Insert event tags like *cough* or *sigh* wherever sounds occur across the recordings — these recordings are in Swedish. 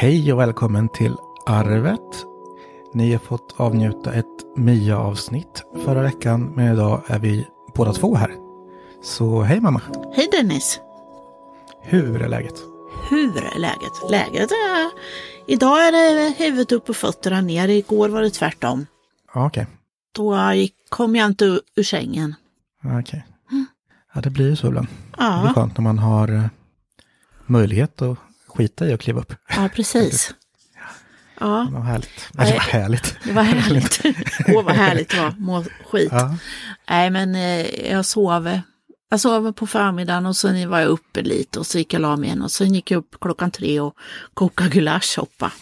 Hej och välkommen till Arvet. Ni har fått avnjuta ett Mia-avsnitt förra veckan, men idag är vi båda två här. Så hej mamma! Hej Dennis! Hur är läget? Hur är läget? Läget är... Idag är det huvudet upp och fötterna ner. Igår var det tvärtom. Ja, Okej. Då gick, kom jag inte ur, sängen. Ja, okej. Ja, det blir ju så ibland. Det blir Ja, skönt när man har eh, möjlighet att skita i och kliva upp. ja precis. *laughs* Ja, Det var härligt. Nej, det var härligt. det var härligt. *laughs* Åh, vad härligt det var. Må skit. Ja, Nej, men eh, jag sov. Jag sov på förmiddagen och sen var jag uppe lite och så gick jag och la mig igen och sen gick jag upp klockan tre och kokade gulaschsoppa.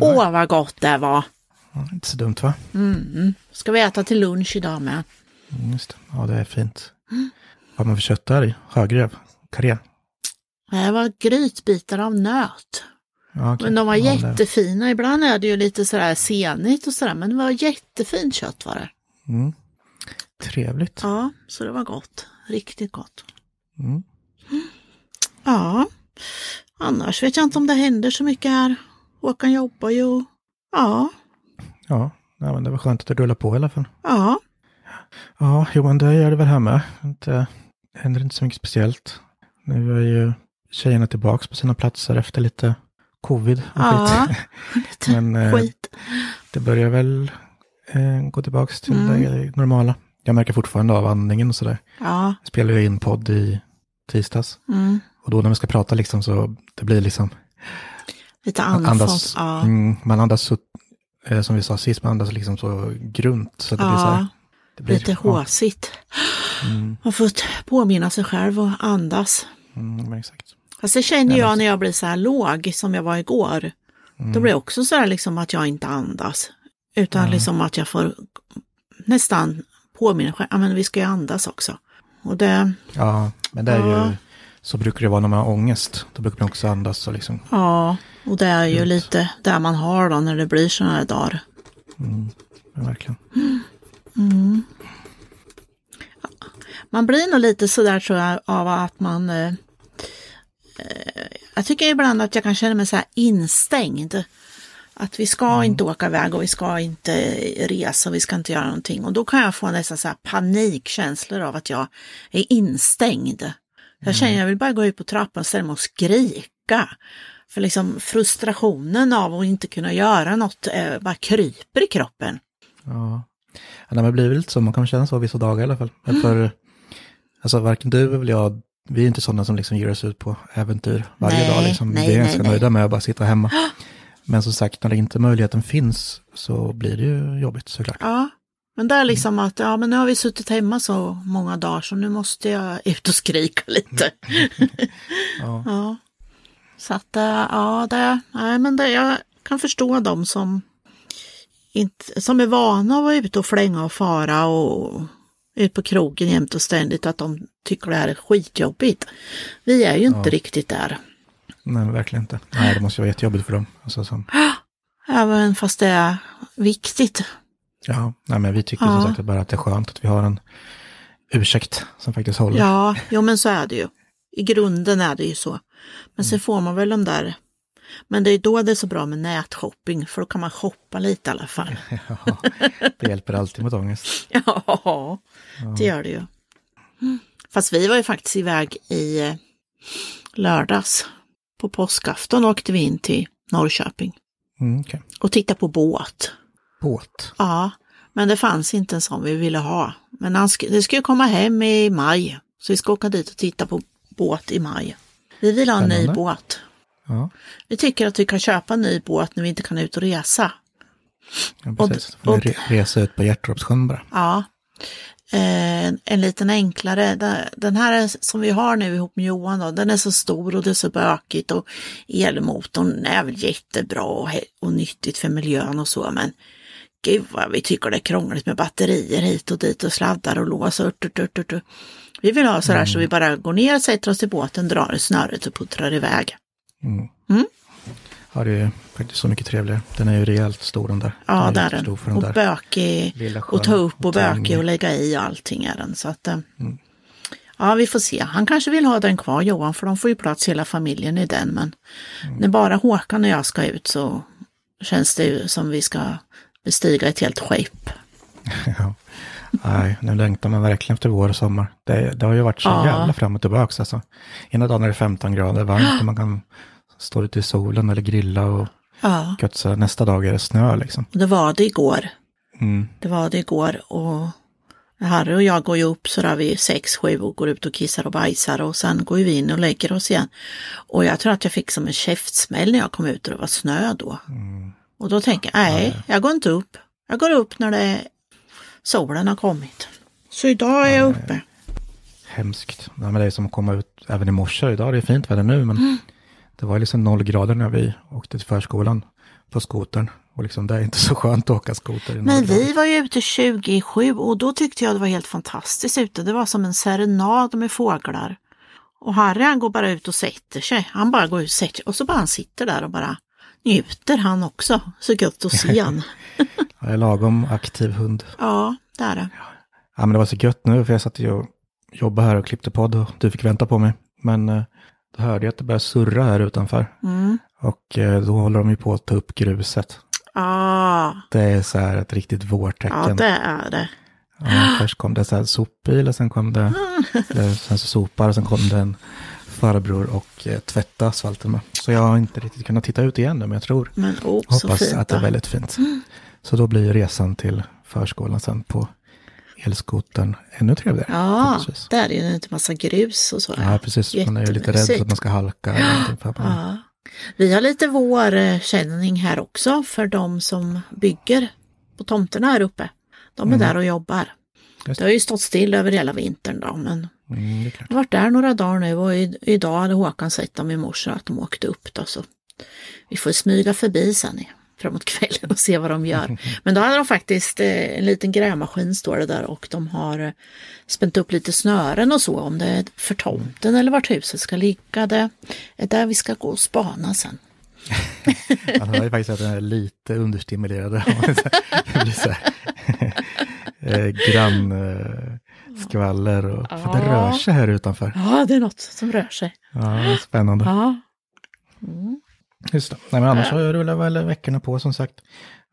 Åh, vad gott det var! ja, inte så dumt va? Mm. Ska vi äta till lunch idag med? Mm, Just det. Ja, det är fint. Vad har man för kött där i? Sjögräv? Karré? Det var grytbitar av nöt. Okej. Men de var ja, jättefina. Ibland är det ju lite sådär senigt och sådär, men det var jättefint kött var det. Mm. Trevligt. Ja, så det var gott. Riktigt gott. Mm. Ja, annars vet jag inte om det händer så mycket här. Håkan jobbar ju. Ja, Ja, ja, men det var skönt att det rullar på i alla fall. ja, Ja, jo, men det gör det väl här med. Det händer inte så mycket speciellt. Nu är ju tjejerna tillbaks på sina platser efter lite covid och Ja. skit. *laughs* lite Men eh, skit. det börjar väl eh, gå tillbaks till Mm. det normala. Jag märker fortfarande av andningen och sådär. Ja, Jag spelar ju in podd i tisdags. mm. Och då när vi ska prata liksom så det blir liksom lite Man andfådd. Ja, mm, man andas så, eh, som vi sa sist, man andas liksom så grunt. Så det blir så här, ja det blir, lite ja, håsigt. Mm, Man får påminna sig själv och andas. mm, exakt. Alltså det känner Ja, jag när jag blir så här låg som jag var igår. Mm. Då blir det också så här liksom att jag inte andas. Utan liksom att jag får nästan påminna själv, ja men vi ska ju andas också. Och det, Ja, men det är Ja. ju, så brukar det vara när man har ångest. Då brukar man också andas och liksom, ja, och det är ju lite där man har då när det blir sådana här dagar. ja, verkligen. Man blir nog lite sådär tror jag av att man eh, Jag tycker ibland att jag kan känna mig så här instängd. Att vi ska inte åka iväg och vi ska inte resa och vi ska inte göra någonting. Och då kan jag få nästan så här panikkänslor av att jag är instängd. Jag känner jag vill bara gå ut på trappan och ställa mig och skrika. För liksom frustrationen av att inte kunna göra något eh, bara kryper i kroppen. Ja. Ja, det blir väl lite så, man kan känna så vissa dagar i alla fall. Men *gasps* För, alltså varken du eller jag, vi är inte sådana som liksom ger oss ut på äventyr varje Nej, dag. Liksom. nej, vi är ganska nej. nöjda med att bara sitta hemma. *gasps* Men som sagt, när inte möjligheten finns så blir det ju jobbigt såklart. Ja, men det är liksom att ja, men nu har vi suttit hemma så många dagar så nu måste jag ut och skrika lite. *laughs* Ja. ja. Så att eh, ja, det, nej, men det, jag kan förstå dem som, inte, som är vana att vara ute och flänga och fara och ut på krogen jämt och ständigt att de tycker det här är skitjobbigt. Vi är ju inte riktigt där. Nej, men verkligen inte. Nej, det måste vara jättejobbigt för dem. Alltså, som, Även fast det är viktigt. ja, nej, men vi tycker Ja. som sagt bara att det är skönt att vi har en ursäkt som faktiskt håller. Ja, jo men så är det ju. I grunden är det ju så. Men sen får man väl de där, men det är då det är så bra med nätshopping, för då kan man shoppa lite i alla fall. *laughs* Ja, det hjälper alltid mot ångest. *laughs* Ja, det gör det ju. Mm. Fast vi var ju faktiskt iväg i eh, lördags. På påskafton åkte vi in till Norrköping Mm, okej. och tittade på båt. Båt. Ja, men det fanns inte en sån vi ville ha. Men han sk- det ska ju komma hem i maj, så vi ska åka dit och titta på båt i maj. Vi vill ha en ny Spännande. båt. Ja, Vi tycker att vi kan köpa en ny båt när vi inte kan ut och resa. ja Och- precis. Och- re- resa ut på Hjärtorpssjön bara. Ja. Eh, en, en liten enklare. Den, här är- som vi har nu ihop med Johan, då, den är så stor och det är så bökigt och elmotorn är väl jättebra och, och nyttigt för miljön och så, men gud vad vi tycker det är krångligt med batterier hit och dit och sladdar och lås och urt, urt, urt. Vi vill ha sådär så vi bara går ner, sätter oss i båten, drar i snöret och puttrar iväg. Mm. Mm. Ja, det är faktiskt så mycket trevligare. Den är ju rejält stor den där. Ja, den är den. för den Och där. bökig och ta upp och och bökig och lägga i och allting är den. Så att, eh, Mm. Ja, vi får se. Han kanske vill ha den kvar Johan, för de får ju plats hela familjen i den. Men Mm. när bara Håkan och jag ska ut så känns det ju som vi ska bestiga ett helt skepp. *laughs* ja. Nej, nu längtar man verkligen efter vår och sommar. Det, det har ju varit så Ja. jävla fram och tillbaka. Alltså. Ena dagen är det 15 grader varmt och man kan stå ute i solen eller grilla och Ja, götsa. Nästa dag är det snö liksom. det var det igår. Mm. Det var det igår och Harry och jag går ju upp så där vid sex, sju och går ut och kissar och bajsar och sen går vi in och lägger oss igen. Och jag tror att jag fick som en käftsmäll när jag kom ut och det var snö då. Och då tänker jag, nej, jag går inte upp. Jag går upp när det solen har kommit. Så idag är jag uppe. Hemskt. Nej, men det är som att komma ut även i morse. Idag är det fint väder nu, men Mm. Det var liksom noll grader när vi åkte till förskolan på skotern. Och liksom det är inte så skönt att åka skoter. Men grader. vi var ju ute 27 och då tyckte jag det var helt fantastiskt ute. Det var som en serenad med fåglar. Och Harry han går bara ut och sätter sig. Han bara går ut och sätter sig och så bara han sitter där och bara njuter han också. Så gött att se *laughs* han. Jag är lagom aktiv hund. Ja, det är det. Ja, men det var så gött nu, för jag satt ju och jobbade här och klippte podd och du fick vänta på mig. Men eh, då hörde jag att det började surra här utanför. Mm. Och eh, då håller de ju på att ta upp gruset. Ja, Det är så här ett riktigt vårtecken. ja det är det. Ja, först kom det så här sopbil och sen kom det, det sen så sopar och sen kom det en farbror och eh, tvätta asfalten med. Så jag har inte riktigt kunnat titta ut igen nu, men jag tror, Men oh, hoppas att det är väldigt fint. Så då blir resan till förskolan sen på elskotern ännu trevligare. Ja, där är det inte massa grus och så. Ja, precis. Man är ju lite rädd för att man ska halka. Man, Ja. Vi har lite vårkänning här också för de som bygger på tomterna här uppe. De är där och jobbar. Mm. Just Det har ju stått still över hela vintern då, men mm, jag har varit där några dagar nu och idag hade Håkan sett dem i morse att de åkte upp då, så vi får smyga förbi sen i- framåt kvällen och se vad de gör. *laughs* Men då hade de faktiskt eh, en liten grävmaskin står det där och de har eh, spänt upp lite snören och så om det är för tomten eller vart huset ska ligga. Det är där vi ska gå och spana sen. *laughs* Man hör ju faktiskt att den är lite understimulerad. det blir så här *laughs* eh, grannskvaller och för det rör sig här utanför. Ja, det är något som rör sig. Ja, spännande. Ja, Just det. Nej, men annars har jag rullat väl veckorna på som sagt.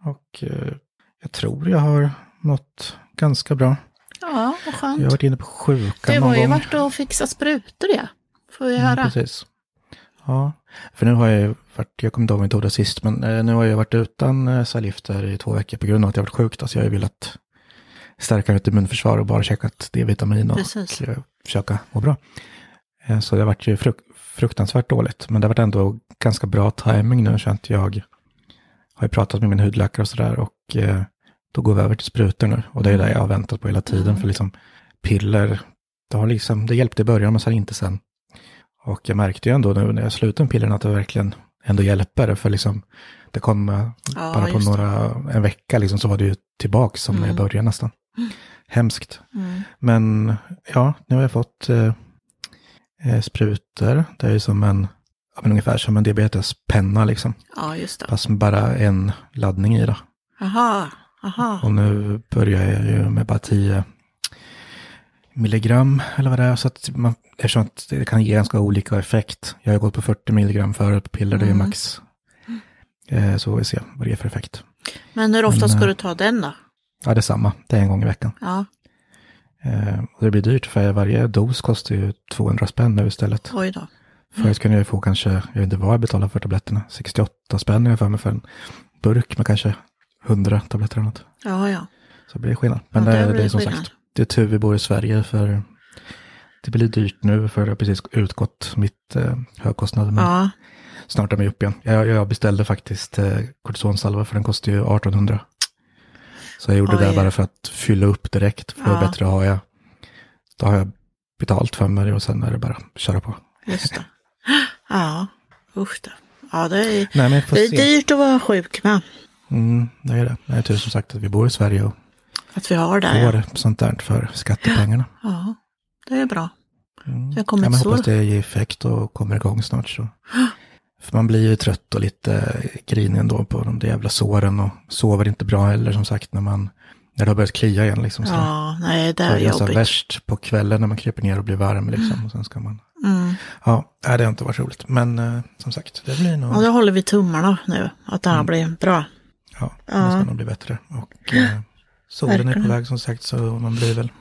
Och eh, jag tror jag har mått ganska bra. ja vad skönt. Jag har varit inne på sjukan Du någon har ju gång. varit och fixat sprutor ja. Får vi Mm, höra. precis. Ja, för nu har jag ju varit, jag kommer inte ihåg tog det sist, men eh, nu har jag varit utan eh, cellgifter i två veckor på grund av att jag varit sjuk. då, Så jag har ju velat stärka mitt immunförsvar och bara käkat D-vitamin och försöka må bra. Eh, Så det har varit ju fruk fruktansvärt dåligt, men det har varit ändå ganska bra timing nu. Så att jag har ju pratat med min hudläkare och sådär och eh, då går vi över till sprutor nu. Och det är det jag har väntat på hela tiden, för liksom piller, det, har liksom, det hjälpte i början men sen inte sen. Och jag märkte ju ändå nu när jag slutade med pillerna att det verkligen ändå hjälper. För liksom, det kom eh, Ja, bara på några, en vecka liksom så var det ju tillbaka som när jag Mm. började nästan. Hemskt. Mm. Men ja, nu har jag fått eh, eh, sprutor. Det är ju som en, ja, men ungefär som en diabetespenna liksom. Ja, just det. Fast med bara en laddning i då. Aha, aha. Och nu börjar jag ju med bara 10 milligram eller vad det är. Så att man, eftersom att det kan ge ganska olika effekt. Jag har gått på 40 milligram förut på piller, det är ju Mm. max. Eh, så får vi se vad det är för effekt. Men hur ofta Men, ska eh, du ta den då? Ja, det är samma. Det är en gång i veckan. Ja, det blir dyrt för varje dos kostar ju 200 spänn nu istället. oj då. Förut kunde jag få kanske, jag vet inte vad jag betalade för tabletterna, 68 spänn ungefär för en burk med kanske 100 tabletter eller något. Ja, ja. Så det blir skillnad. Men Ja, det, det det, är som skillnad. sagt, det är tur vi bor i Sverige för det blir dyrt nu för det har precis utgått mitt eh, högkostnad. Men Ja, snart är vi upp igen. Jag, jag beställde faktiskt eh, kortisonsalva för den kostar ju 1800. Så jag gjorde Oj. det bara för att fylla upp direkt. För Ja. bättre har jag, då har jag betalt för mig och sen är det bara att köra på. just det. Ja, usch då. Ja, det är, Nej men jag det är se. dyrt att vara sjuk med. Mm, det är det. Det är tur som sagt att vi bor i Sverige och Att vi har det. Ja, får sånt där för skattepengarna. ja det är bra. Mm. Jag kommer ja, men så- hoppas det ger effekt och kommer igång snart. Så. *gasps* För man blir ju trött och lite grinig ändå på de där jävla såren och sover inte bra heller som sagt när man När det har börjat klia igen liksom. Ja, nej, det är det är så jobbigt. värst på kvällen när man kryper ner och blir varm liksom. Och sen ska man... Mm. Ja, nej, det har inte varit roligt. Men eh, som sagt, det blir nog... Och då håller vi tummarna nu, att det här blir bra. Ja, det Ja. ska nog bli bättre. Och eh, *laughs* solen är på väg som sagt så man blir väl,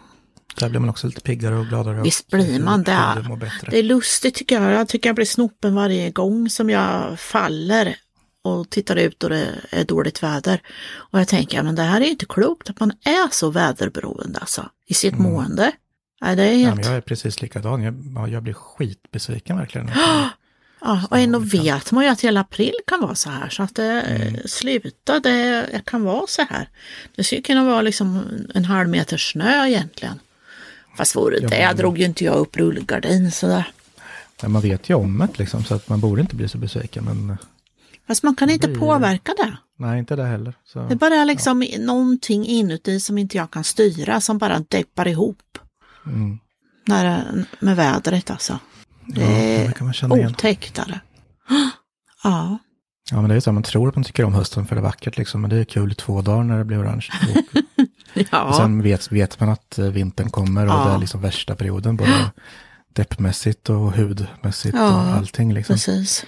där blir man också lite piggare och gladare. Visst blir man det. Det är lustigt tycker jag. Jag tycker jag blir snopen varje gång som jag faller och tittar ut och det är dåligt väder. Och jag tänker, men det här är inte klokt att man är så väderberoende alltså, i sitt mående. Nej, det är Mm. Ja, helt... men jag är precis likadan. Jag, ja, jag blir skitbesviken verkligen. *gasps* Ja, och ändå vet man ju att hela april kan vara så här. Så att det Mm. slutar, det kan vara så här. Det skulle kunna vara liksom en halv meter snö egentligen. Fast vore det, jag drog ju inte jag upp rullgardin sådär. Men man vet ju om det liksom, så att man borde inte bli så besviken. Men eh, Fast man kan inte blir- påverka det. nej, inte det heller. Så, Det är bara liksom någonting inuti som inte jag kan styra som bara deppar ihop. mm, När, det- med vädret alltså. Det ja, är det kan man känna igen. otäcktare. *gasps* Ja, Ja, men det är så, man tror att man tycker om hösten för det är vackert liksom, men det är kul i två dagar när det blir orange. Och, *laughs* *laughs* och ja. sen vet, vet man att eh, vintern kommer och Ja. det är liksom värsta perioden, både *gasps* deppmässigt och hudmässigt Ja, och allting liksom. precis.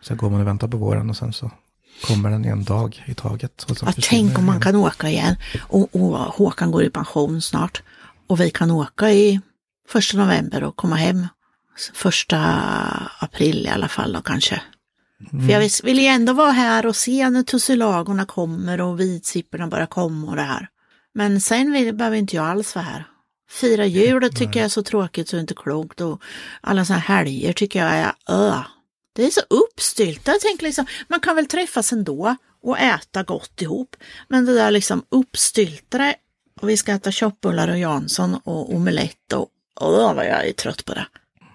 Så går man och väntar på våren och sen så kommer den en dag i taget. Och Ja, tänk om man kan åka igen. Och, och Håkan går i pension snart. Och vi kan åka i första november och komma hem första april i alla fall då kanske. För jag vill, vill ju ändå vara här och se när tussilagorna kommer och vitsipporna börjar komma och det här. Men sen vill, behöver inte jag alls vara här. Fira jul det tycker jag är så tråkigt så det är inte klokt och alla sådana här helger tycker jag är ö. Det är så uppstyltat. Jag tänker liksom, man kan väl träffas ändå och äta gott ihop. Men det där liksom uppstyltade och vi ska äta köttbullar och Jansson och omelett och åh vad jag är trött på det.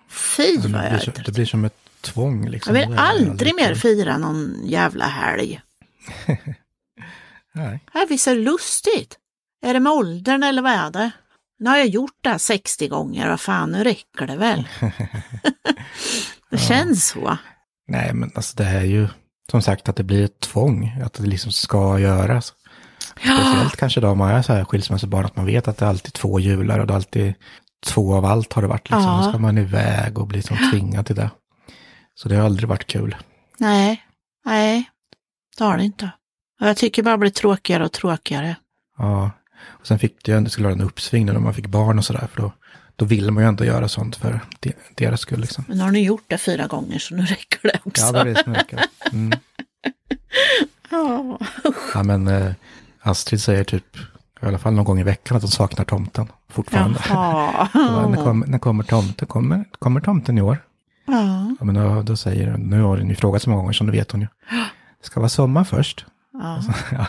Fy Det vad jag blir, är så, trött. det blir som ett tvång liksom. Jag vill Det aldrig mer fira någon jävla helg. *laughs* Nej. Här visst är det lustigt. Är det med åldern eller vad är det? Nu har jag gjort det här 60 gånger, vad fan nu räcker det väl. *laughs* det känns så. Nej, men alltså det är ju som sagt att det blir ett tvång, att det liksom ska göras. Speciellt kanske då man är så här skilsmässobarn, att man vet att det är alltid två jular och det är alltid två av allt har det varit. Liksom. Ja. Då ska man iväg och bli som tvingad till det. Så det har aldrig varit kul. Nej, nej, det har det inte. Och jag tycker bara det blir tråkigare och tråkigare. Ja. Och sen fick det ju ändå skulle vara en uppsving när man fick barn och sådär. För då, då vill man ju ändå göra sånt för de, deras skull liksom. Men har ni gjort det fyra gånger så nu räcker det också. Ja, det är det som räcker. Mm. *laughs* Ja. Ja, men eh, Astrid säger typ, i alla fall någon gång i veckan, att hon saknar tomten fortfarande. *laughs* Så, när, kommer, när kommer tomten? Kommer, kommer tomten i år? Ja. Ja, men då, då säger hon, nu har hon ju frågat så många gånger så nu vet hon ju. Det ska vara sommar först. Ja. *laughs*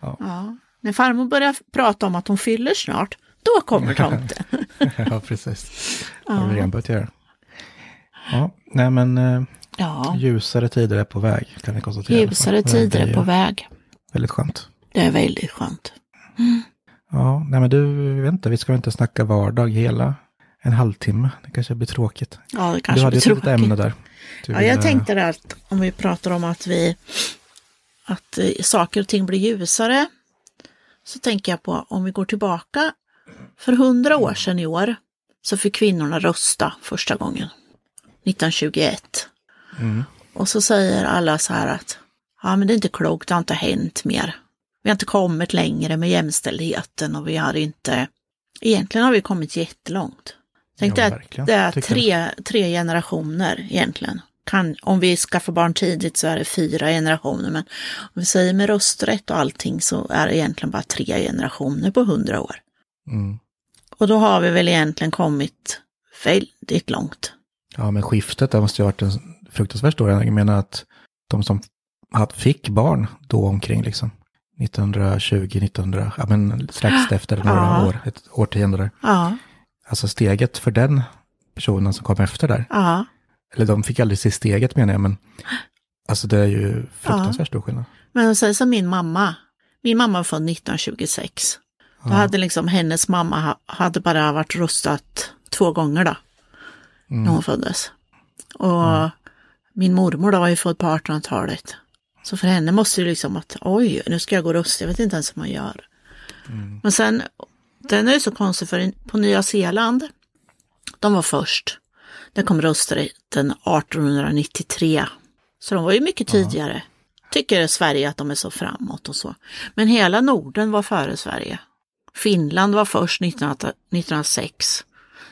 Ja. ja. När farmor börjar prata om att hon fyller snart, då kommer *laughs* tomten. *laughs* ja, precis. Det har vi redan börjat göra. Ja, nej men eh, Ja, ljusare tider är på väg kan vi konstatera. ljusare tider är på väg. Väldigt skönt. Det är väldigt skönt. Ja, nej men du, inte, vi ska inte snacka vardag hela en halvtimme. Det kanske blir tråkigt. Ja, det Du kanske hade blir ju ett tråkigt. ämne där. Du Ja, jag tänkte att om vi pratar om att vi att eh, saker och ting blir ljusare så tänker jag på om vi går tillbaka för hundra år sedan i år så fick kvinnorna rösta första gången. 1921. Mm. Och så säger alla så här att ja men det är inte klokt, det har inte hänt mer. Vi har inte kommit längre med jämställdheten och vi har inte, egentligen har vi kommit jättelångt. Tänk Ja, dig att det är tre, tre generationer egentligen. Kan, om vi skaffar barn tidigt så är det fyra generationer, men om vi säger med rösträtt och allting så är det egentligen bara tre generationer på hundra år. Mm. Och då har vi väl egentligen kommit väldigt långt. Ja, men skiftet där måste ju ha varit en fruktansvärt stor ändring. Jag menar att de som fick barn då omkring liksom 1920, 1900, ja men strax *gasps* efter några Ja. år, ett årtionde där. Ja, Alltså steget för den personen som kom efter där, ja, eller de fick aldrig se steget menar jag, men *gasps* alltså det är ju fruktansvärt stor skillnad. Men säg som min mamma. Min mamma var född 1926. Då hade liksom hennes mamma ha- hade bara varit röstat två gånger då. När hon föddes. Och min mormor då var ju född på 1800-talet. Så för henne måste det liksom att oj, nu ska jag gå och rösta, jag vet inte ens hur man gör. Men sen, den är ju så konstig för på Nya Zeeland, de var först. Där kom rösträtten 1893. Så de var ju mycket tidigare. Tycker Sverige att de är så framåt och så. Men hela Norden var före Sverige. Finland var först 1906.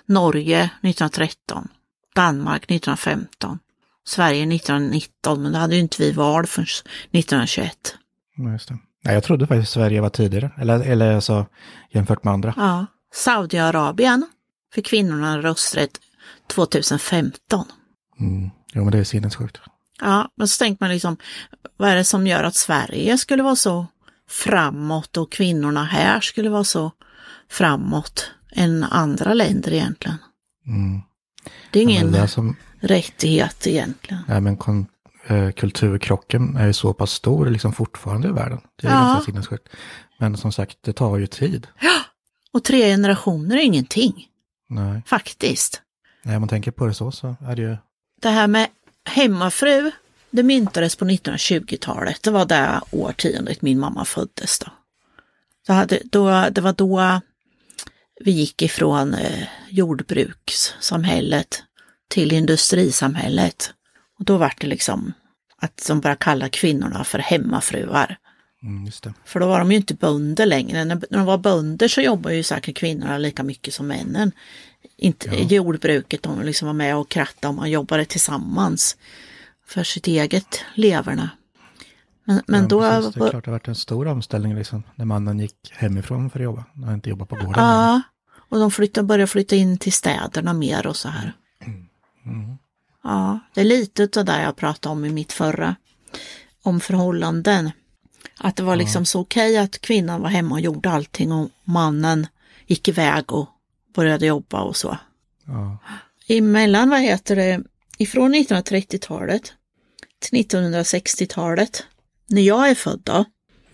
Norge 1913. Danmark 1915. Sverige 1919, men då hade ju inte vi val förrän 1921. Ja, Just det. Nej, jag trodde faktiskt Sverige var tidigare, eller, eller alltså jämfört med andra. Ja. Saudiarabien fick kvinnorna rösträtt 2015. Mm. Jo, men det är sinnessjukt. Ja, men så tänker man liksom, vad är det som gör att Sverige skulle vara så framåt och kvinnorna här skulle vara så framåt än andra länder egentligen? Mm. Det är Ja, ingen det är som, rättighet egentligen. nej, men kon, eh, kulturkrocken är ju så pass stor liksom fortfarande i världen. Det är Ja. ganska sinnessjukt. Men som sagt, det tar ju tid. Och tre generationer är ingenting, Nej, faktiskt. När man tänker på det så, så är det ju... Det här med hemmafru, det myntades på 1920-talet. Det var det årtiondet min mamma föddes då. Så hade, då det var då vi gick ifrån eh, jordbrukssamhället till industrisamhället. Och då var det liksom att de började kalla kvinnorna för hemmafruar. Mm, det. För då var de ju inte bönder längre. När, när de var bönder så jobbade ju säkert kvinnorna lika mycket som männen. Inte i jordbruket, de liksom var med och krattade och man jobbade tillsammans för sitt eget leverne. Men, men ja, då... precis, det är klart det har varit en stor omställning liksom, när mannen gick hemifrån för att jobba. När han inte jobbade på gården. Ja, och de flyttade, började flytta in till städerna mer och så här. Mm. Ja, det är lite av det jag pratade om i mitt förra, om förhållanden. Att det var liksom så okej att kvinnan var hemma och gjorde allting och mannen gick iväg och började jobba och så. Ja. Emellan, vad heter det, ifrån 1930-talet till 1960-talet, när jag är född då,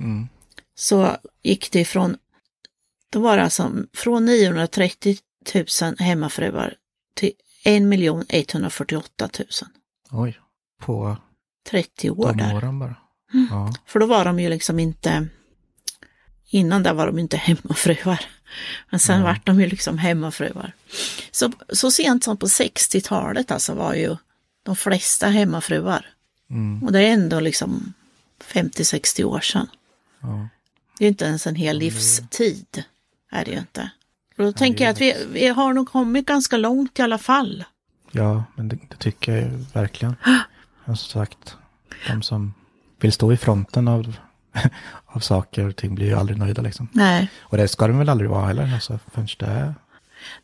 Mm. så gick det från, då var det alltså från 930 000 hemmafruar till 1 148 000. Oj, på 30 år de där. åren bara. Ja. För då var de ju liksom inte, innan där var de inte hemmafruar. Men sen vart de ju liksom hemmafruar. Så, så sent som på 60-talet alltså var ju de flesta hemmafruar. Mm. Och det är ändå liksom 50-60 år sedan. Ja. Det är ju inte ens en hel livstid. Är det ju inte. Och då tänker jag att vi, vi har nog kommit ganska långt i alla fall. Ja, men det, det tycker jag ju verkligen. *gasps* Jag som sagt, de som vill stå i fronten av, *laughs* av saker och ting blir ju aldrig nöjda liksom. Nej. Och det ska de väl aldrig vara heller, alltså, förrän det är...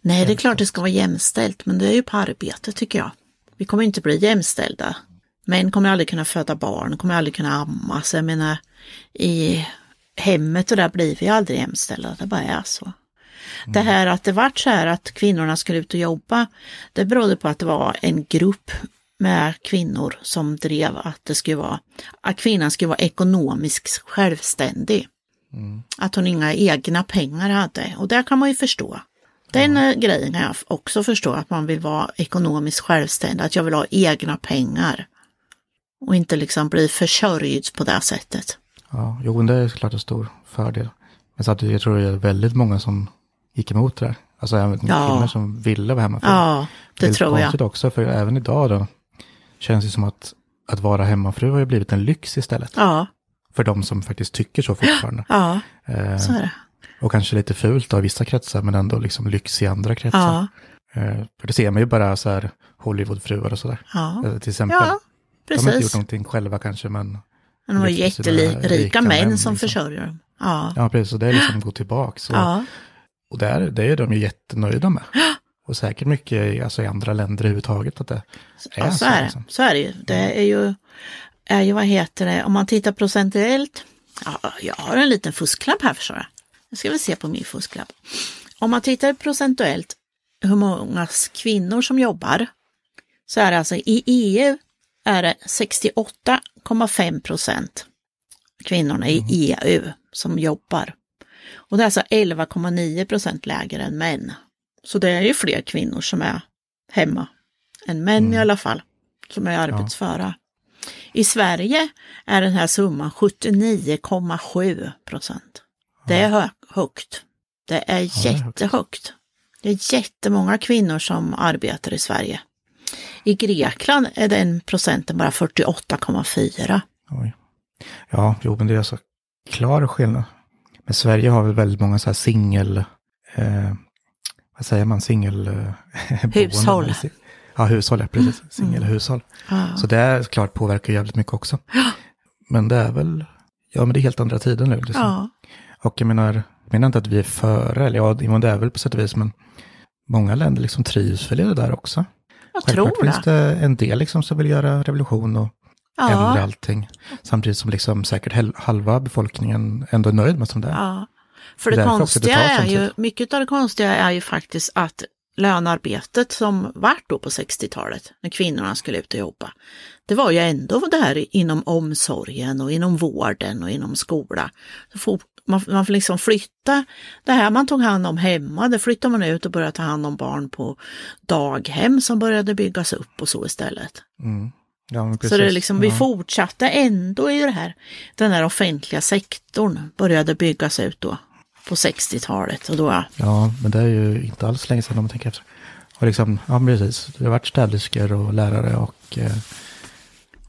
Nej, det är klart det ska vara jämställt, men det är ju på arbetet tycker jag. Vi kommer inte bli jämställda. Män kommer aldrig kunna föda barn, kommer aldrig kunna amma. Så jag menar, i hemmet och där blir vi aldrig jämställda, det bara är så. Det här att det vart så här att kvinnorna skulle ut och jobba, det berodde på att det var en grupp med kvinnor som drev att det skulle vara, att kvinnan skulle vara ekonomiskt självständig. Att hon inga egna pengar hade och det kan man ju förstå. Den eh, grejen kan jag också förstå, att man vill vara ekonomiskt självständig, att jag vill ha egna pengar. Och inte liksom bli försörjd på det sättet. Ja, jo, det är klart en stor fördel. Men så att jag tror det är väldigt många som gick emot det där. Alltså även Ja. kvinnor som ville vara hemma. Ja, det är tror jag. konstigt också, för även idag då känns det som att, att vara hemmafru har ju blivit en lyx istället. Ja, För de som faktiskt tycker så fortfarande. ja, Eh, så är det. och kanske lite fult i vissa kretsar, men ändå liksom lyx i andra kretsar. Ja, Eh, för det ser man ju bara så här Hollywoodfruar och sådär. ja, Eh, till exempel. ja de har inte gjort precis. någonting själva kanske, men Men de var jätterika rika män män, som liksom. försörjer dem. Ja, ja, precis. Så det är liksom att gå tillbaka. Så, ja, Och det är, det är de ju jättenöjda med. *gasps* Och säkert mycket i- alltså, i andra länder överhuvudtaget att det är ja så är det. liksom. Så är det ju. Det är ju, är ju, vad heter det, om man tittar procentuellt. Ja, jag har en liten fusklapp här förstår jag. Jag ska väl se på min fusklapp. Om man tittar procentuellt hur många kvinnor som jobbar så är det alltså i EU är det 68,5 procent kvinnorna i EU som jobbar. Och det är alltså 11,9 procent lägre än män. Så det är ju fler kvinnor som är hemma än män i alla fall, som är arbetsföra. I Sverige är den här summan 79,7 procent. Det är hö högt. Det är jättehögt. Det är jättemånga kvinnor som arbetar i Sverige. I Grekland är den procenten bara 48,4. Oj. Ja, jo, men det är så klar skillnad. Men Sverige har väl väldigt många så här singel... Eh, vad säger man? Singel... Eh, *laughs* Hushåll. Ja, hushåll, ja, precis. Singelhushåll. Ja. Så det är klart påverkar jävligt mycket också. *gasps* Men det är väl... Ja, men det är helt andra tider nu. Liksom. Ja, Och jag menar, jag menar inte att vi är före, eller ja, det är väl på sätt och vis, men många länder liksom trivs väl i det där också. jag Självklart tror finns det. det en del liksom som vill göra revolution och ändra Ja, allting. Samtidigt som liksom säkert halva befolkningen ändå är nöjd med som det är. ja. För det det konstiga är ju, mycket av det konstiga är ju faktiskt att lönearbetet som vart då på 60-talet, när kvinnorna skulle ut och jobba, det var ju ändå där inom omsorgen och inom vården och inom skola. Så man, man får liksom flytta det här man tog hand om hemma, det flyttar man ut och börjar ta hand om barn på daghem som började byggas upp och så istället. Mm. Ja, Så det är liksom, vi ja. fortsatte ändå i det här, den här offentliga sektorn började byggas ut då på 60-talet och då, Ja, men det är ju inte alls länge sedan om man tänker efter. Och liksom, ja precis, det har varit städerskor och lärare och eh,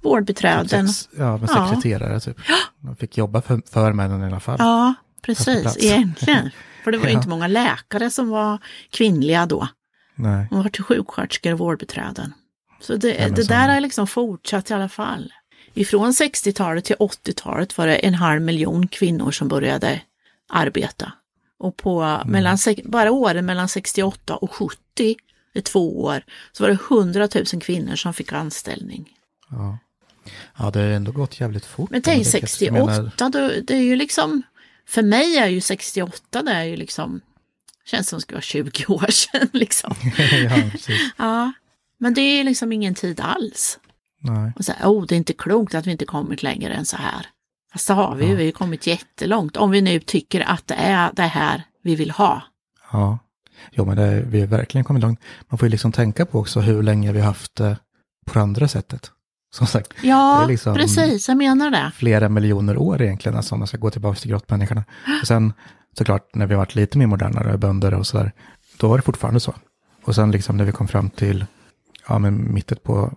vårdbiträden. sex, ja, men Ja. sekreterare typ. De fick jobba för, för männen i alla fall. Ja, precis, egentligen. För det var ju *laughs* Ja. inte många läkare som var kvinnliga då. Nej, De var till sjuksköterskor och vårdbiträden. Så det, men det så- där har liksom fortsatt i alla fall. Ifrån 60-talet till 80-talet var det en halv miljon kvinnor som började arbeta. Och på Mm. mellan, bara åren mellan 68 och 70, i två år, så var det 100 000 kvinnor som fick anställning. ja. Ja, det har ändå gått jävligt fort. Men tänk man tänker efter. Jag menar, 68, då, det är ju liksom, för mig är ju 68, det är ju liksom, känns som det ska vara 20 *laughs* år sedan liksom. *laughs* ja. Ja, men det är liksom ingen tid alls. Nej. Och så oh, det är inte klokt att vi inte kommit längre än så här. Fast det har vi ju, vi har kommit jättelångt. Om vi nu tycker att det är det här vi vill ha. Ja, jo men det, vi har verkligen kommit långt. Man får ju liksom tänka på också hur länge vi har haft det på det andra sättet. Som sagt, Ja, Det är liksom- precis, jag menar det. flera miljoner år egentligen, alltså om man ska gå tillbaka till grottmänniskorna. *gasps* Och sen såklart när vi har varit lite mer modernare, bönder och sådär, då var det fortfarande så. Och sen liksom när vi kom fram till, ja men mitten på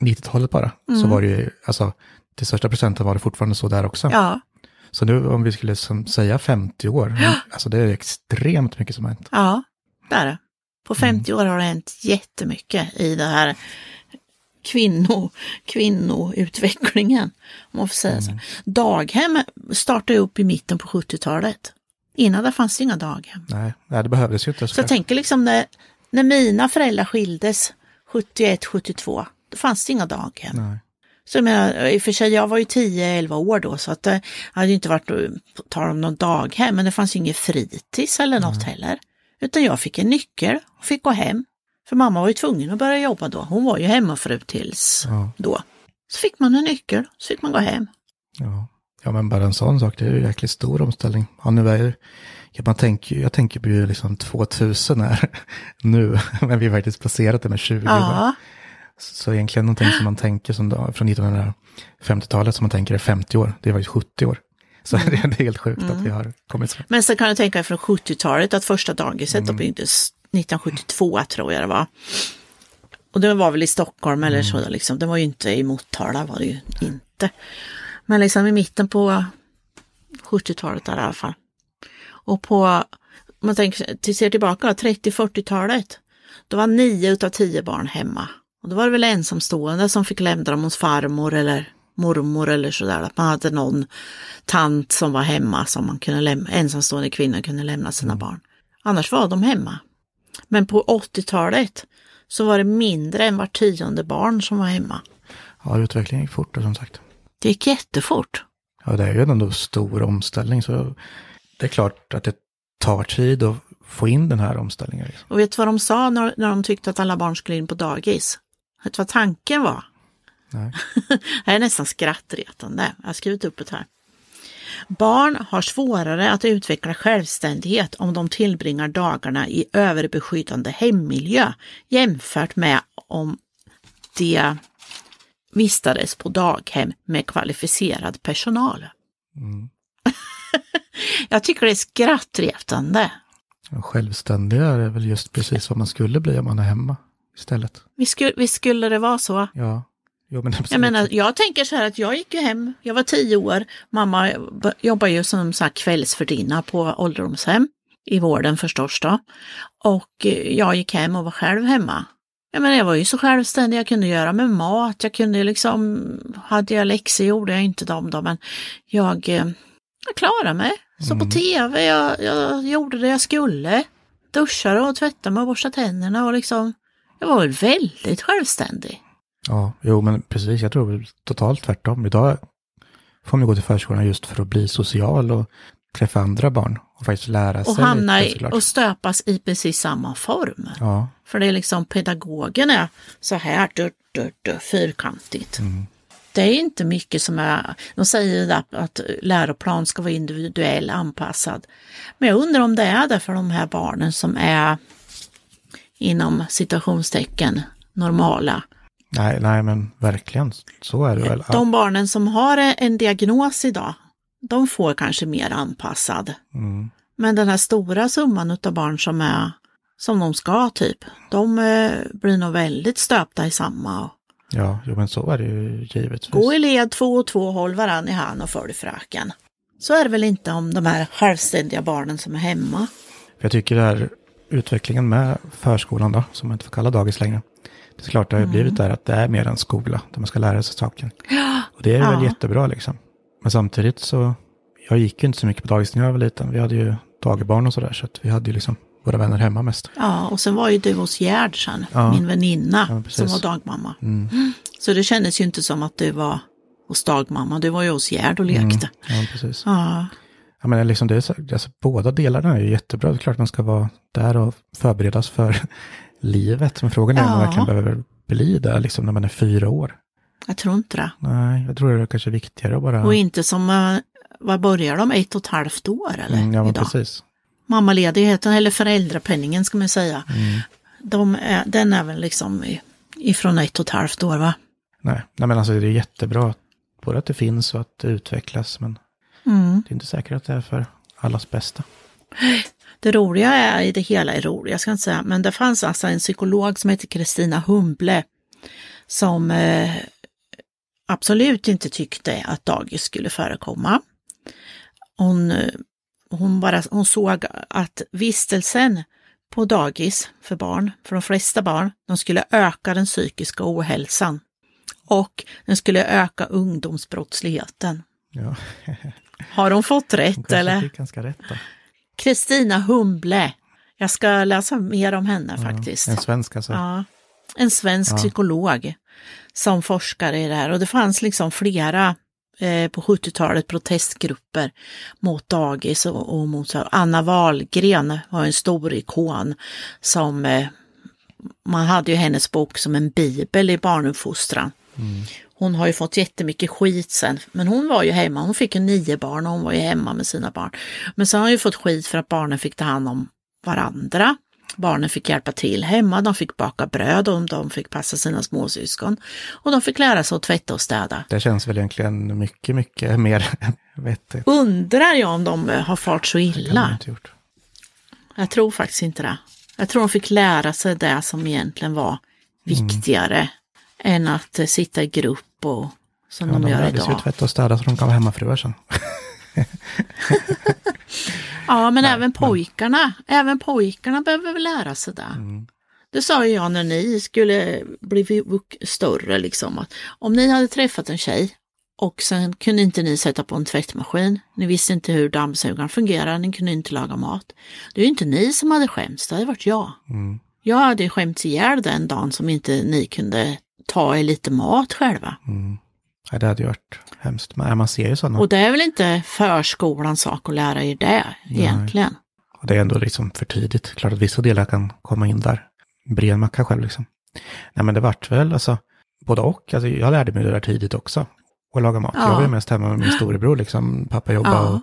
90-talet bara, så var det ju, alltså till största procenten var det fortfarande så där också. Ja, Så nu om vi skulle säga 50 år, alltså det är extremt mycket som har hänt. ja, det är det. På Mm. 50 år har det hänt jättemycket i det här kvinno, kvinnoutvecklingen. Om man får säga Mm. så. Daghem startade upp i mitten på 70-talet. Innan det fanns inga daghem. Nej, nej det behövdes ju inte. Så jag såklart. tänker liksom när, när mina föräldrar skildes 71, 72, då fanns det inga daghem. Nej. Så jag i och för sig, jag var ju 10-11 år då så att det hade ju inte varit att tala om någon daghem, men det fanns ju inget fritids eller något heller. Utan jag fick en nyckel och fick gå hem. För mamma var ju tvungen att börja jobba då. Hon var ju hemmafru tills Ja. då. Så fick man en nyckel, så fick man gå hem. Ja. ja, men bara en sån sak, det är ju en jäkligt stor omställning. Ja, nu är man tänker, jag tänker på ju liksom 2000 här *laughs* nu, men vi har faktiskt passerat det med 20 år. Ja, Så egentligen någonting som man tänker som då, från 1950-talet som man tänker är 50 år, det var ju 70 år. Så Mm. *laughs* det är helt sjukt att vi har kommit så. men sen kan du tänka dig från 70-talet att första dagiset mm. byggdes 1972 tror jag det var. Och det var väl i Stockholm eller så, liksom. det var ju inte i Motala var det ju inte. Men liksom i mitten på 70-talet där i alla fall. Och på, om man tänker, ser tillbaka, 30-40-talet, då var nio utav tio barn hemma. Och då var det väl ensamstående som fick lämna dem hos farmor eller mormor eller sådär, att man hade någon tant som var hemma som man kunde lämna, ensamstående kvinnor kunde lämna sina barn. Annars var de hemma. Men på 80-talet så var det mindre än var tionde barn som var hemma. Ja, utvecklingen gick fort som sagt. Det gick jättefort. Ja, det är ju ändå stor omställning, så det är klart att det tar tid att få in den här omställningen. Liksom. Och vet du vad de sa när, när de tyckte att alla barn skulle in på dagis? Vet du vad tanken var? Nej. *laughs* Det är nästan skrattretande. Jag har skrivit upp det här. Barn har svårare att utveckla självständighet om de tillbringar dagarna i överbeskyddande hemmiljö jämfört med om de vistades på daghem med kvalificerad personal. Mm. *laughs* Jag tycker det är skrattretande. Och Självständiga är väl just precis vad man skulle bli om man är hemma istället. Visst skulle, visst skulle det vara så? Ja, jo men Jag menar, jag tänker så här att jag gick ju hem, jag var tio år, mamma jobbar ju som så här kvällsvärdinna på ålderdomshem, i vården förstås då. Och eh, jag gick hem och var själv hemma. Jag menar, jag var ju så självständig, jag kunde göra med mat, jag kunde liksom, hade jag läxor gjorde jag inte dem då, men jag, eh, jag klarade mig. Så på tv, jag, jag gjorde det jag skulle. Duschade och tvättade mig och borstade tänderna och liksom, jag var väl väldigt självständig. Ja, jo men precis. Jag tror totalt tvärtom. Idag får man gå till förskolan just för att bli social och träffa andra barn och faktiskt lära sig. och hamna lite, i, och stöpas i precis samma form. Ja, För det är liksom pedagogen är så här du, du, du, fyrkantigt. Mm. Det är inte mycket som är, de säger att, att läroplan ska vara individuell anpassad. Men jag undrar om det är det för de här barnen som är inom citationstecken normala. nej, nej men verkligen. Så är det väl. De barnen som har en diagnos idag, de får kanske mer anpassad. Mm. Men den här stora summan av barn som är som de ska typ, de eh, blir nog väldigt stöpta i samma. Ja, jo men så är det ju givetvis. Gå i led två och två, håll varann i hand och följ fröken. Så är det väl inte om de här självständiga barnen som är hemma. Jag tycker det här utvecklingen med förskolan då, som man inte får kalla dagis längre. Det är klart det har ju blivit där att det är mer en skola där man ska lära sig saker. Och det är Ja. väl jättebra liksom. Men samtidigt så, jag gick ju inte så mycket på dagis när jag var liten. Vi hade ju dagbarn och sådär så att vi hade ju liksom våra vänner hemma mest. Ja, och sen var ju du hos Gerd sen, Ja. min väninna Ja, som var dagmamma. Mm. Så det kändes ju inte som att du var hos dagmamma, du var ju hos Gerd och lekte. Ja, precis. Ja, Ja, men liksom det är så, alltså, båda delarna är ju jättebra. Det är klart man ska vara där och förberedas för *laughs* livet. Men frågan är om man Ja. verkligen behöver bli där liksom när man är fyra år. jag tror inte det. Nej, jag tror det är kanske viktigare att bara... Och inte som, eh, vad börjar de, ett och ett halvt år eller? Mm, ja, men idag? precis. Mammaledigheten eller föräldrapenningen ska man säga. Mm. De är, den är väl liksom ifrån ett och ett halvt år va? Nej, nej, men alltså det är jättebra både att det finns och att det utvecklas. Men Mm. det är inte säkert att det är för allas bästa. Det roliga är i det hela är roligt, jag ska inte säga, men det fanns alltså en psykolog som heter Kristina Humble som eh, absolut inte tyckte att dagis skulle förekomma. Hon, eh, hon, bara, hon såg att vistelsen på dagis för barn, för de flesta barn, de skulle öka den psykiska ohälsan och den skulle öka ungdomsbrottsligheten. Ja, *laughs* Har hon fått hon rätt kanske eller? fick ganska rätt då. Kristina Humble. Jag ska läsa mer om henne faktiskt. En svensk alltså. Ja, en svensk Ja. psykolog som forskar i det här och det fanns liksom flera eh, på 70-talet protestgrupper mot dagis och, och mot så. Anna Wahlgren var en stor ikon som eh, man hade ju hennes bok som en bibel i barnuppfostran. Hon har ju fått jättemycket skit sen, men hon var ju hemma. Hon fick ju nio barn och hon var ju hemma med sina barn. Men sen har hon ju fått skit för att barnen fick ta hand om varandra. Barnen fick hjälpa till hemma, de fick baka bröd och de fick passa sina småsyskon. Och de fick lära sig att tvätta och städa. Det känns väl egentligen mycket, mycket mer *laughs* vettigt. Undrar jag om de eh, har fart så illa? Jag tror faktiskt inte det. Jag tror de fick lära sig det som egentligen var viktigare än att eh, sitta i grupp och som Ja, de de gör lärde sig ju idag. tvätta och städa så de kan vara hemmafruar sen. *laughs* Ja, men även pojkarna, även pojkarna behöver väl lära sig det. Mm. Det sa ju jag när ni skulle bli större, liksom, att om ni hade träffat en tjej och sen kunde inte ni sätta på en tvättmaskin, ni visste inte hur dammsugaren fungerar, ni kunde inte laga mat. Det är ju inte ni som hade skämts, det hade varit jag. Mm. Jag hade skämts ihjäl den dagen som inte ni kunde ta er lite mat själva. Mm. Ja, det hade ju varit hemskt. Men man ser ju sådana. Och det är väl inte förskolans sak att lära er det egentligen. Och det är ändå liksom för tidigt. Klart att vissa delar kan komma in där. Bre en macka själv liksom. Nej men det vart väl alltså både och. Alltså, jag lärde mig det där tidigt också. Och laga mat. Ja. Jag var ju mest hemma med min storebror liksom. Pappa jobbade Ja. och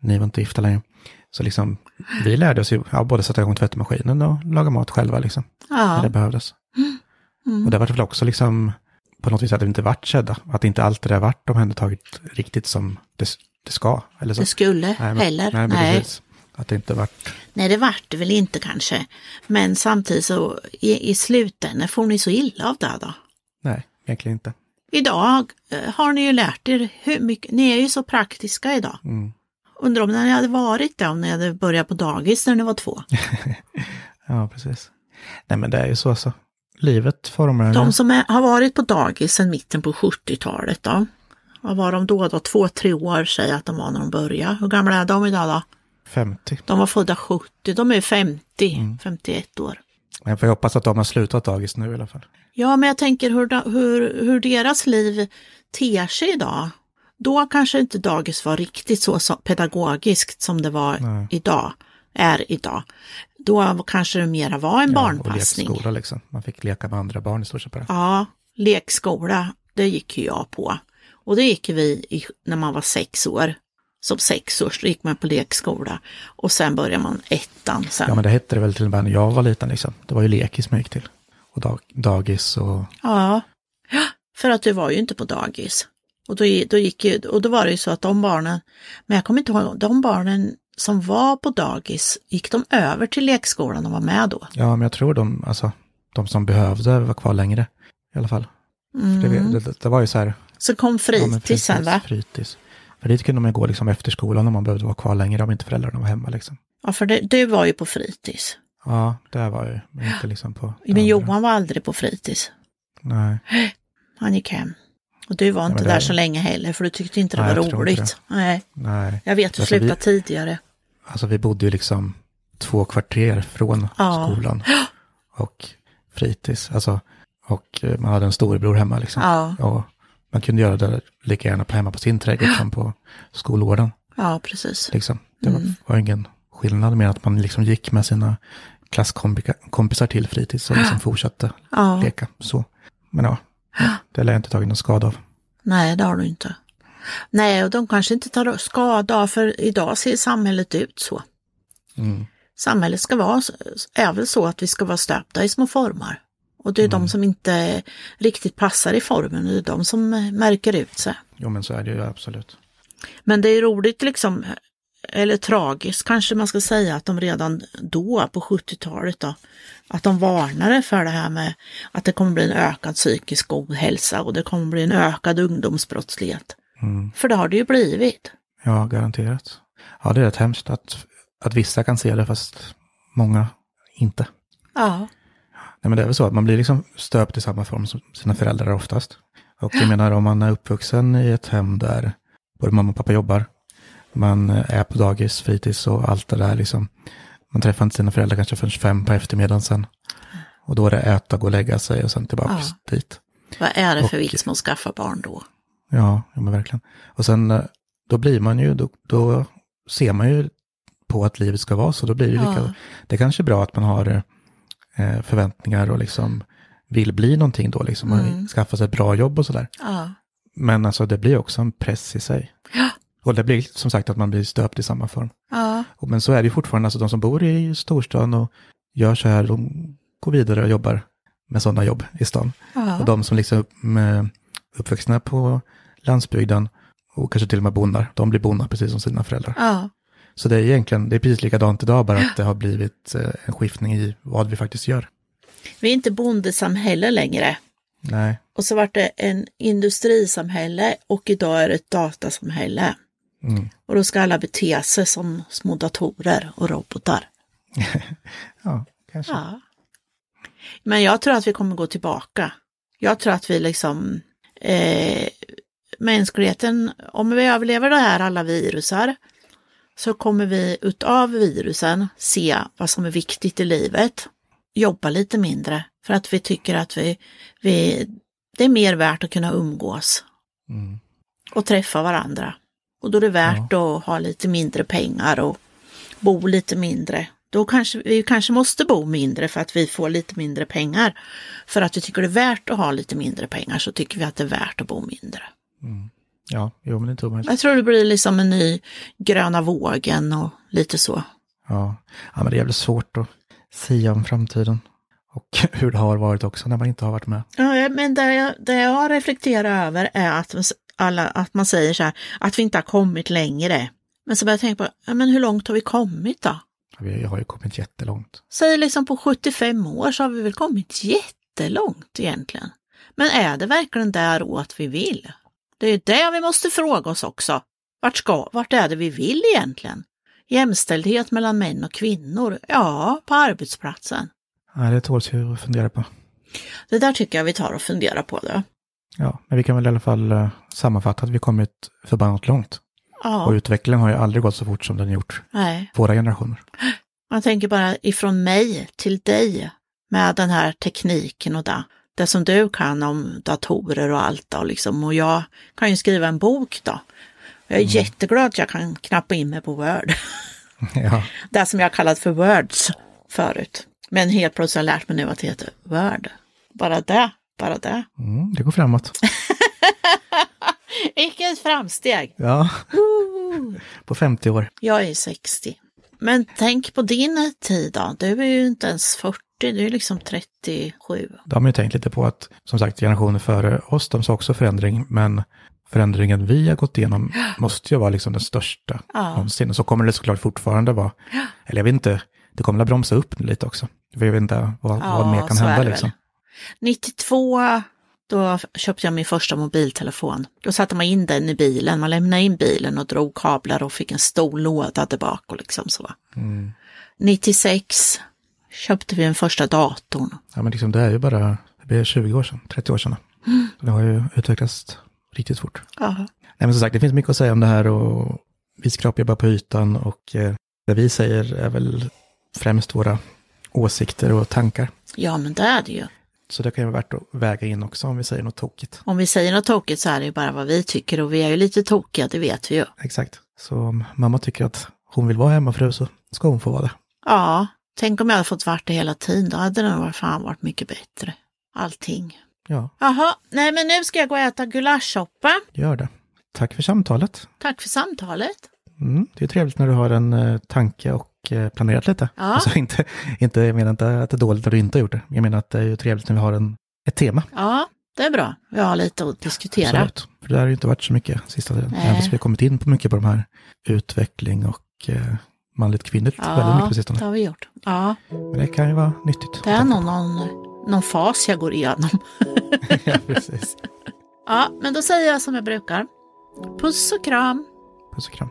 ni var inte gifta längre. Så liksom vi lärde oss ju ja, både sätta igång tvättmaskinen och laga mat själva liksom. När det Ja, behövdes. Mm. Och det var väl också liksom på något vis att de inte varit sedda. Att inte allt det där varit omhändertaget riktigt som det, det ska. Eller så. Det skulle Nej, men- heller. Nej, Nej. precis. Att det inte varit... Nej, det vart det väl inte kanske. Men samtidigt så i, i slutändan får ni så illa av det då. Nej, egentligen inte. Idag eh, har ni ju lärt er hur mycket, ni är ju så praktiska idag. Mm. Undrar om ni hade varit det om ni hade börjat på dagis när ni var två. *laughs* Ja, precis. Nej, men det är ju så. så. Livet formar De det. som är, har varit på dagis sedan mitten på 70-talet då? Vad var de då? då? Två, tre år säger att de var när de började. Hur gamla är de idag då? 50. De var födda 70, de är 50, 51 år. Jag får hoppas att de har slutat dagis nu i alla fall. Ja, men jag tänker hur, hur, hur deras liv ter sig idag. Då kanske inte dagis var riktigt så, så pedagogiskt som det var Nej. idag, är idag. Då kanske det mera var en Ja, barnpassning. Lekskola liksom. Man fick leka med andra barn i stort sett bara. Ja, lekskola, det gick ju jag på. Och det gick vi i, när man var sex år. Som sex år så gick man på lekskola. Och sen började man ettan sen. Ja, men det hette det väl till och med när jag var liten liksom. Det var ju lekis man gick till. Och dag, dagis och... Ja. Ja, för att du var ju inte på dagis. Och då, då, gick ju, och då var det ju så att de barnen, men jag kommer inte ihåg, de barnen som var på dagis, gick de över till lekskolan och var med då? Ja, men jag tror de, alltså, de som behövde var kvar längre. I alla fall. För Det, det, det, det var ju så här... Så kom ja, men fritids sen va? Fritids. För dit kunde man gå liksom efter skolan om man behövde vara kvar längre om inte föräldrarna var hemma liksom. Ja, för det, du var ju på fritids. Ja, det var ju, men inte liksom på... det *gasps* Men andra. Johan var aldrig på fritids. Nej, *gasps* Han gick hem. Och du var inte men det- där så länge heller, för du tyckte inte det Nej, var jag roligt. Nej, nej. jag vet, du Alltså, vi- slutade tidigare. Alltså vi bodde ju liksom två kvarter från Ja. skolan. *gasps* Och fritids, alltså. Och eh, man hade en storebror hemma liksom. Ja, Och man kunde göra det lika gärna hemma på sin trädgård som på skolgården. ja precis. Liksom. Det var, Mm. var ingen skillnad med att man liksom gick med sina klasskompisar till fritids och liksom *gasps* fortsatte Ja, leka. Så. Men ja, *gasps* det lär jag inte tagit någon skada av. nej det har du inte. Nej, och de kanske inte tar skada för idag ser samhället ut så. Mm. Samhället ska vara, är väl så att vi ska vara stöpta i små formar. Och det är Mm. de som inte riktigt passar i formen, det är de som eh, märker ut sig. Jo men så är det ju absolut. Men det är roligt liksom, eller tragiskt kanske man ska säga, att de redan då på 70-talet då, att de varnade för det här med att det kommer bli en ökad psykisk ohälsa och det kommer bli en ökad ungdomsbrottslighet. Mm. För det har det ju blivit. Ja, garanterat. Ja, det är rätt hemskt att, att vissa kan se det fast många inte. Ja, Nej, men det är väl så att man blir liksom stöpt i samma form som sina föräldrar oftast. Och jag menar om man är uppvuxen i ett hem där både mamma och pappa jobbar, man är på dagis, fritids och allt det där liksom. Man träffar inte sina föräldrar kanske förrän fem på eftermiddagen sen. Och då är det äta, gå och lägga sig och sen tillbaka dit. vad är det för Och- vits med att skaffa barn då? Ja, ja men verkligen. Och sen eh, då blir man ju, då, då ser man ju på att livet ska vara så. Då blir det ju lika, Ja. det är kanske är bra att man har eh, förväntningar och liksom vill bli någonting då, liksom, Mm. och skaffa sig ett bra jobb och sådär. Ja, Men alltså det blir också en press i sig. Ja. Och det blir som sagt att man blir stöpt i samma form. ja, Och, men så är det ju fortfarande, alltså de som bor i storstan och gör så här, de går vidare och jobbar med sådana jobb i stan. Och ja, de som liksom är uppvuxna på landsbygden och kanske till och med bondar, de blir bondar precis som sina föräldrar. ja, Så det är egentligen, det är precis likadant idag, bara att det har blivit eh, en skiftning i vad vi faktiskt gör. Vi är inte bondesamhälle längre. Nej, Och så vart det en industrisamhälle och idag är det ett datasamhälle. mm. Och då ska alla bete sig som små datorer och robotar. *laughs* ja, kanske. Ja. Men jag tror att vi kommer gå tillbaka. Jag tror att vi liksom, eh, mänskligheten, om vi överlever det här alla virusar, så kommer vi utav virusen se vad som är viktigt i livet. Jobba lite mindre för att vi tycker att vi, vi, det är mer värt att kunna umgås Mm. och träffa varandra. Och då är det värt att ha lite mindre pengar och bo lite mindre. Då kanske vi kanske måste bo mindre för att vi får lite mindre pengar. För att vi tycker det är värt att ha lite mindre pengar så tycker vi att det är värt att bo mindre. Ja, jo men det tror man. Jag tror det blir liksom en ny gröna vågen och lite så. Ja. ja, men det är jävligt svårt att sia om framtiden. Och *laughs* hur det har varit också när man inte har varit med. Ja, men det jag, det jag reflekterar över är att, alla, att man säger så här, att vi inte har kommit längre. Men så börjar jag tänka på, ja, men hur långt har vi kommit då? Vi har ju kommit jättelångt. Säg liksom på 75 år så har vi väl kommit jättelångt egentligen. Men är det verkligen däråt vi vill? Det är det vi måste fråga oss också. Vart, ska, vart är det vi vill egentligen? Jämställdhet mellan män och kvinnor? Ja, på arbetsplatsen. Nej, det tåls ju att fundera på. Det där tycker jag vi tar och funderar på. Det. Ja, men vi kan väl i alla fall uh, sammanfatta att vi kommit förbannat långt. Ja. Och utvecklingen har ju aldrig gått så fort som den gjort. Nej. Våra generationer. Man tänker bara ifrån mig till dig med den här tekniken och det. Det som du kan om datorer och allt då, liksom. Och jag kan ju skriva en bok då. Jag är mm. jätteglad att jag kan knappa in mig på Word. *laughs* Ja. Det som jag kallat för Words förut. Men helt plötsligt har jag lärt mig nu att det heter Word. Bara det, bara det. Mm, det går framåt. *laughs* Vilket framsteg! Ja, på 50 år. Jag är 60. Men tänk på din tid då. Du är ju inte ens 40, du är liksom 37. De har ju tänkt lite på att, som sagt, generationer före oss, de sa också förändring, men förändringen vi har gått igenom *gasps* måste ju vara liksom den största Ja. någonsin. Och så kommer det såklart fortfarande vara, eller jag vet inte, det kommer att bromsa upp lite också. Jag vet inte vad, vad mer kan hända det liksom. väl. 92, då köpte jag min första mobiltelefon. Då satte man in den i bilen, man lämnade in bilen och drog kablar och fick en stor låda där bak och liksom så. Mm. 96 köpte vi den första datorn. Ja, men liksom det är ju bara, det blir 20 år sedan, 30 år sedan. Mm. Det har ju utvecklats riktigt fort. Ja. Nej, men som sagt, det finns mycket att säga om det här och vi skrapar ju bara på ytan och eh, det vi säger är väl främst våra åsikter och tankar. ja, men det är det ju. Så det kan ju vara värt att väga in också om vi säger något tokigt. Om vi säger något tokigt så är det ju bara vad vi tycker och vi är ju lite tokiga, det vet vi ju. Exakt. Så om mamma tycker att hon vill vara hemmafru så ska hon få vara det. Ja, tänk om jag hade fått vart det hela tiden, då hade det nog fan varit mycket bättre. Allting. Ja, Jaha, nej men nu ska jag gå och äta gulaschsoppa. gör det. Tack för samtalet. Tack för samtalet. Mm, det är trevligt när du har en eh, tanke och eh, planerat lite. Ja. Alltså *laughs* inte, inte, jag menar inte att det är dåligt när du inte har gjort det. Jag menar att det är ju trevligt när vi har en, ett tema. Ja, det är bra. Vi har lite att diskutera. Absolut. För det har ju inte varit så mycket sista tiden. Nej. Även vi har kommit in på mycket på de här utveckling och eh, manligt kvinnligt väldigt mycket Ja, på sistone. det har vi gjort. Ja, Men det kan ju vara nyttigt. det är nog någon, någon fas jag går igenom. *laughs* ja, precis. Ja, men då säger jag som jag brukar. Puss och kram. Puss och kram.